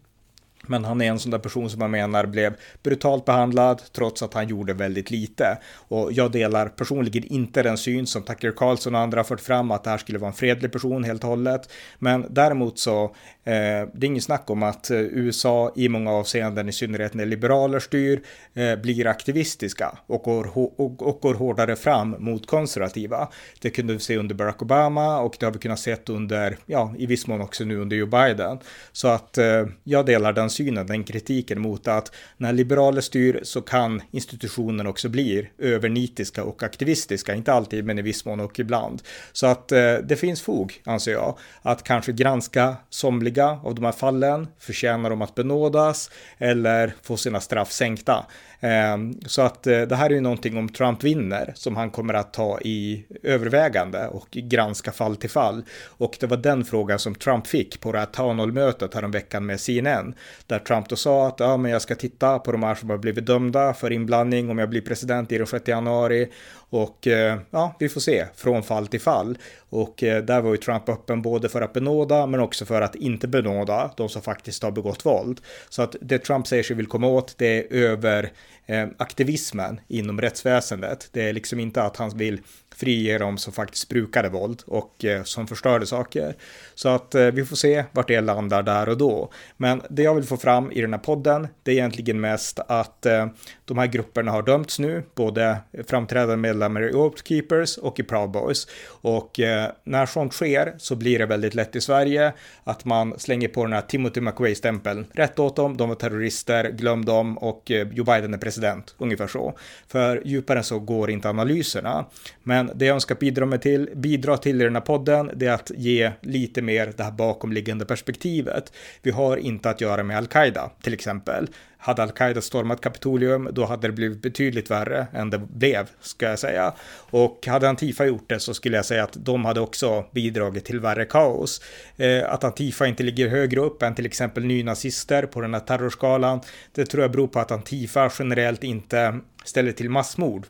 men han är en sån där person som man menar blev brutalt behandlad trots att han gjorde väldigt lite. Och jag delar personligen inte den syn som Tucker Carlson och andra har fört fram att det här skulle vara en fredlig person helt och hållet. Men däremot så, eh, det är ingen snack om att eh, USA i många avseenden, i synnerhet när liberaler styr, eh, blir aktivistiska och går, och, och går hårdare fram mot konservativa. Det kunde vi se under Barack Obama och det har vi kunnat se under, ja, i viss mån också nu under Joe Biden. Så att eh, jag delar den synen, den kritiken mot att när liberaler styr så kan institutionen också bli övernitiska och aktivistiska, inte alltid men i viss mån och ibland. Så att eh, det finns fog, anser jag, att kanske granska somliga av de här fallen, förtjänar de att benådas eller få sina straff sänkta. Ehm, så att eh, det här är ju någonting om Trump vinner som han kommer att ta i övervägande och granska fall till fall. Och det var den frågan som Trump fick på det här townhall-mötet häromveckan med CNN. Där Trump då sa att ja, men jag ska titta på de här som har blivit dömda för inblandning om jag blir president i den 6 januari. Och eh, ja, vi får se från fall till fall. Och eh, där var ju Trump öppen både för att benåda men också för att inte benåda de som faktiskt har begått våld. Så att det Trump säger sig vill komma åt det är över eh, aktivismen inom rättsväsendet. Det är liksom inte att han vill frige dem som faktiskt brukade våld och eh, som förstörde saker. Så att eh, vi får se vart det landar där och då. Men det jag vill få fram i den här podden, det är egentligen mest att eh, de här grupperna har dömts nu, både framträdande medlemmar i Oathkeepers och i Proud Boys. Och när sånt sker så blir det väldigt lätt i Sverige att man slänger på den här Timothy McVeigh-stämpeln. Rätt åt dem, de var terrorister, glöm dem och Joe Biden är president, ungefär så. För djupare än så går inte analyserna. Men men det jag önskar bidra, med till, bidra till i den här podden, det är att ge lite mer det här bakomliggande perspektivet. Vi har inte att göra med al-Qaida till exempel. Hade al-Qaida stormat Kapitolium, då hade det blivit betydligt värre än det blev, ska jag säga. Och hade Antifa gjort det så skulle jag säga att de hade också bidragit till värre kaos. Eh, att Antifa inte ligger högre upp än till exempel nynazister på den här terrorskalan, det tror jag beror på att Antifa generellt inte ställer till massmord.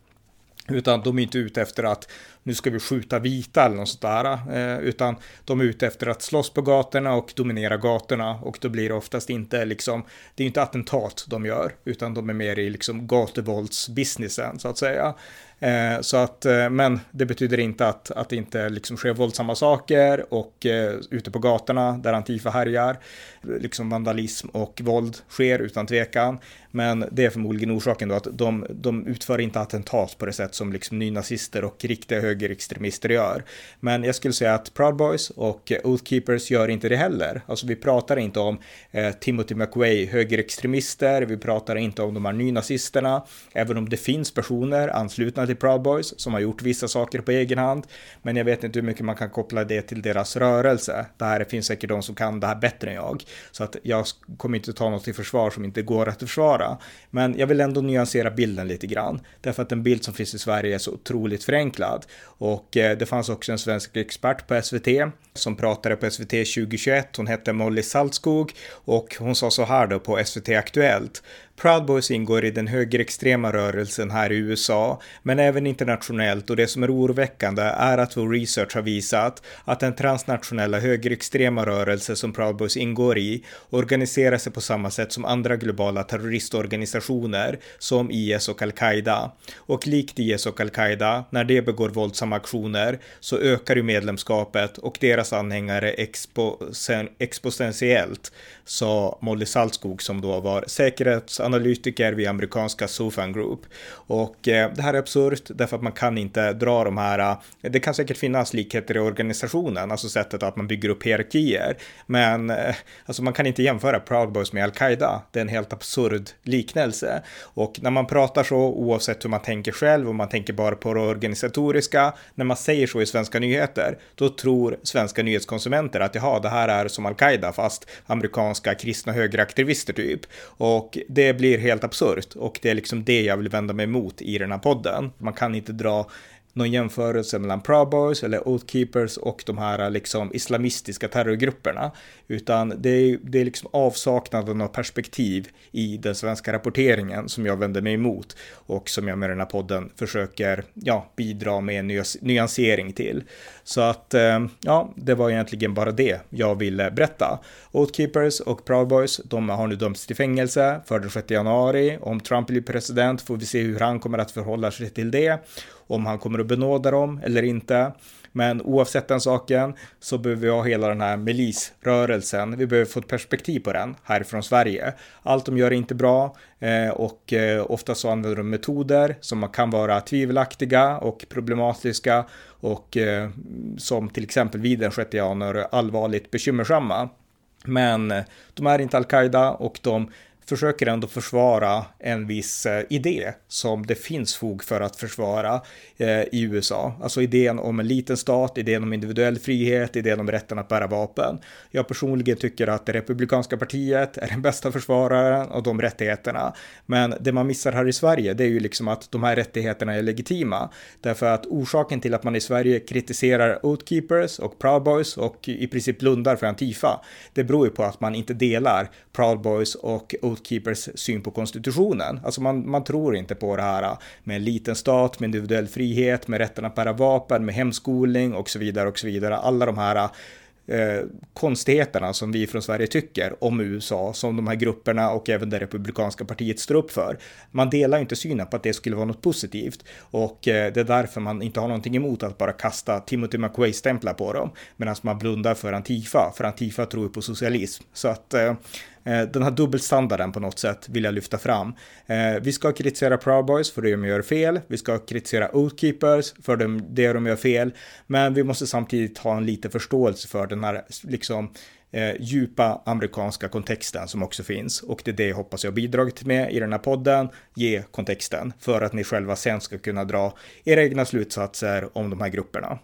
Utan de är inte ute efter att nu ska vi skjuta vita eller något sånt där. Eh, utan de är ute efter att slåss på gatorna och dominera gatorna. Och då blir det oftast inte liksom, det är inte attentat de gör, utan de är mer i liksom gatuvåldsbusinessen så att säga. Eh, så att, eh, men det betyder inte att, att det inte liksom sker våldsamma saker och eh, ute på gatorna där Antifa härjar, liksom vandalism och våld sker utan tvekan. Men det är förmodligen orsaken då att de, de utför inte attentat på det sätt som liksom nynazister och riktiga högerextremister gör. Men jag skulle säga att Proud Boys och eh, Oath Keepers gör inte det heller. Alltså vi pratar inte om eh, Timothy McWay, högerextremister, vi pratar inte om de här nynazisterna, även om det finns personer anslutna till Proud Boys som har gjort vissa saker på egen hand. Men jag vet inte hur mycket man kan koppla det till deras rörelse. Det här finns säkert de som kan det här bättre än jag. Så att jag kommer inte ta något i försvar som inte går att försvara. Men jag vill ändå nyansera bilden lite grann. Därför att den bild som finns i Sverige är så otroligt förenklad. Och eh, det fanns också en svensk expert på SVT som pratade på SVT 2021. Hon hette Molly Saltskog och hon sa så här då på SVT Aktuellt. Proud Boys ingår i den högerextrema rörelsen här i USA, men även internationellt och det som är oroväckande är att vår research har visat att den transnationella högerextrema rörelse som Proud Boys ingår i organiserar sig på samma sätt som andra globala terroristorganisationer som IS och Al-Qaida. Och likt IS och Al-Qaida, när de begår våldsamma aktioner så ökar ju medlemskapet och deras anhängare exponentiellt, sa Molly Saltskog som då var säkerhets analytiker vid amerikanska Sofan Group. Och eh, det här är absurt därför att man kan inte dra de här, eh, det kan säkert finnas likheter i organisationen, alltså sättet att man bygger upp hierarkier. Men eh, alltså man kan inte jämföra Proud Boys med Al-Qaida. Det är en helt absurd liknelse. Och när man pratar så, oavsett hur man tänker själv, och man tänker bara på det organisatoriska, när man säger så i svenska nyheter, då tror svenska nyhetskonsumenter att jaha, det här är som Al-Qaida, fast amerikanska kristna högeraktivister typ. Och det blir helt absurt och det är liksom det jag vill vända mig emot i den här podden. Man kan inte dra någon jämförelse mellan Proud Boys eller Oath Keepers och de här liksom islamistiska terrorgrupperna. Utan det är, det är liksom avsaknaden av perspektiv i den svenska rapporteringen som jag vänder mig emot och som jag med den här podden försöker ja, bidra med en nyansering till. Så att eh, ja, det var egentligen bara det jag ville berätta. Oath Keepers och Proud Boys, de har nu dömts till fängelse för den 6 januari. Om Trump blir president får vi se hur han kommer att förhålla sig till det om han kommer att benåda dem eller inte. Men oavsett den saken så behöver vi ha hela den här milisrörelsen. Vi behöver få ett perspektiv på den härifrån Sverige. Allt de gör är inte bra eh, och eh, ofta så använder de metoder som kan vara tvivelaktiga och problematiska och eh, som till exempel vid den 6 januari allvarligt bekymmersamma. Men de är inte al-Qaida och de försöker ändå försvara en viss eh, idé som det finns fog för att försvara eh, i USA. Alltså idén om en liten stat, idén om individuell frihet, idén om rätten att bära vapen. Jag personligen tycker att det republikanska partiet är den bästa försvararen av de rättigheterna. Men det man missar här i Sverige, det är ju liksom att de här rättigheterna är legitima. Därför att orsaken till att man i Sverige kritiserar Oathkeepers och Proud Boys och i princip blundar för Antifa, det beror ju på att man inte delar Proud Boys och Oath Keepers syn på konstitutionen. Alltså man, man tror inte på det här äh, med en liten stat, med individuell frihet, med rätten att bära vapen, med hemskolning och så vidare och så vidare. Alla de här eh, konstigheterna som vi från Sverige tycker om USA, som de här grupperna och även det republikanska partiet står upp för. Man delar inte synen på att det skulle vara något positivt och eh, det är därför man inte har någonting emot att bara kasta Timothy McWay-stämplar på dem, medan man blundar för Antifa, för Antifa tror på socialism. Så att Eh, Eh, den här dubbelstandarden på något sätt vill jag lyfta fram. Eh, vi ska kritisera Proud Boys för det de gör fel. Vi ska kritisera Oathkeepers för det de gör fel. Men vi måste samtidigt ha en liten förståelse för den här liksom eh, djupa amerikanska kontexten som också finns. Och det är det jag hoppas jag bidragit med i den här podden, ge kontexten för att ni själva sen ska kunna dra era egna slutsatser om de här grupperna.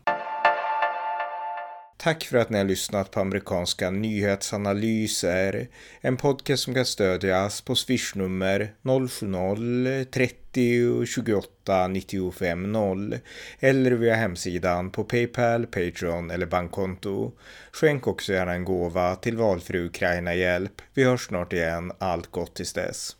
Tack för att ni har lyssnat på amerikanska nyhetsanalyser. En podcast som kan stödjas på swishnummer 070-30 28 95 0 eller via hemsidan på Paypal, Patreon eller bankkonto. Skänk också gärna en gåva till valfri Ukraina-hjälp. Vi hörs snart igen. Allt gott tills dess.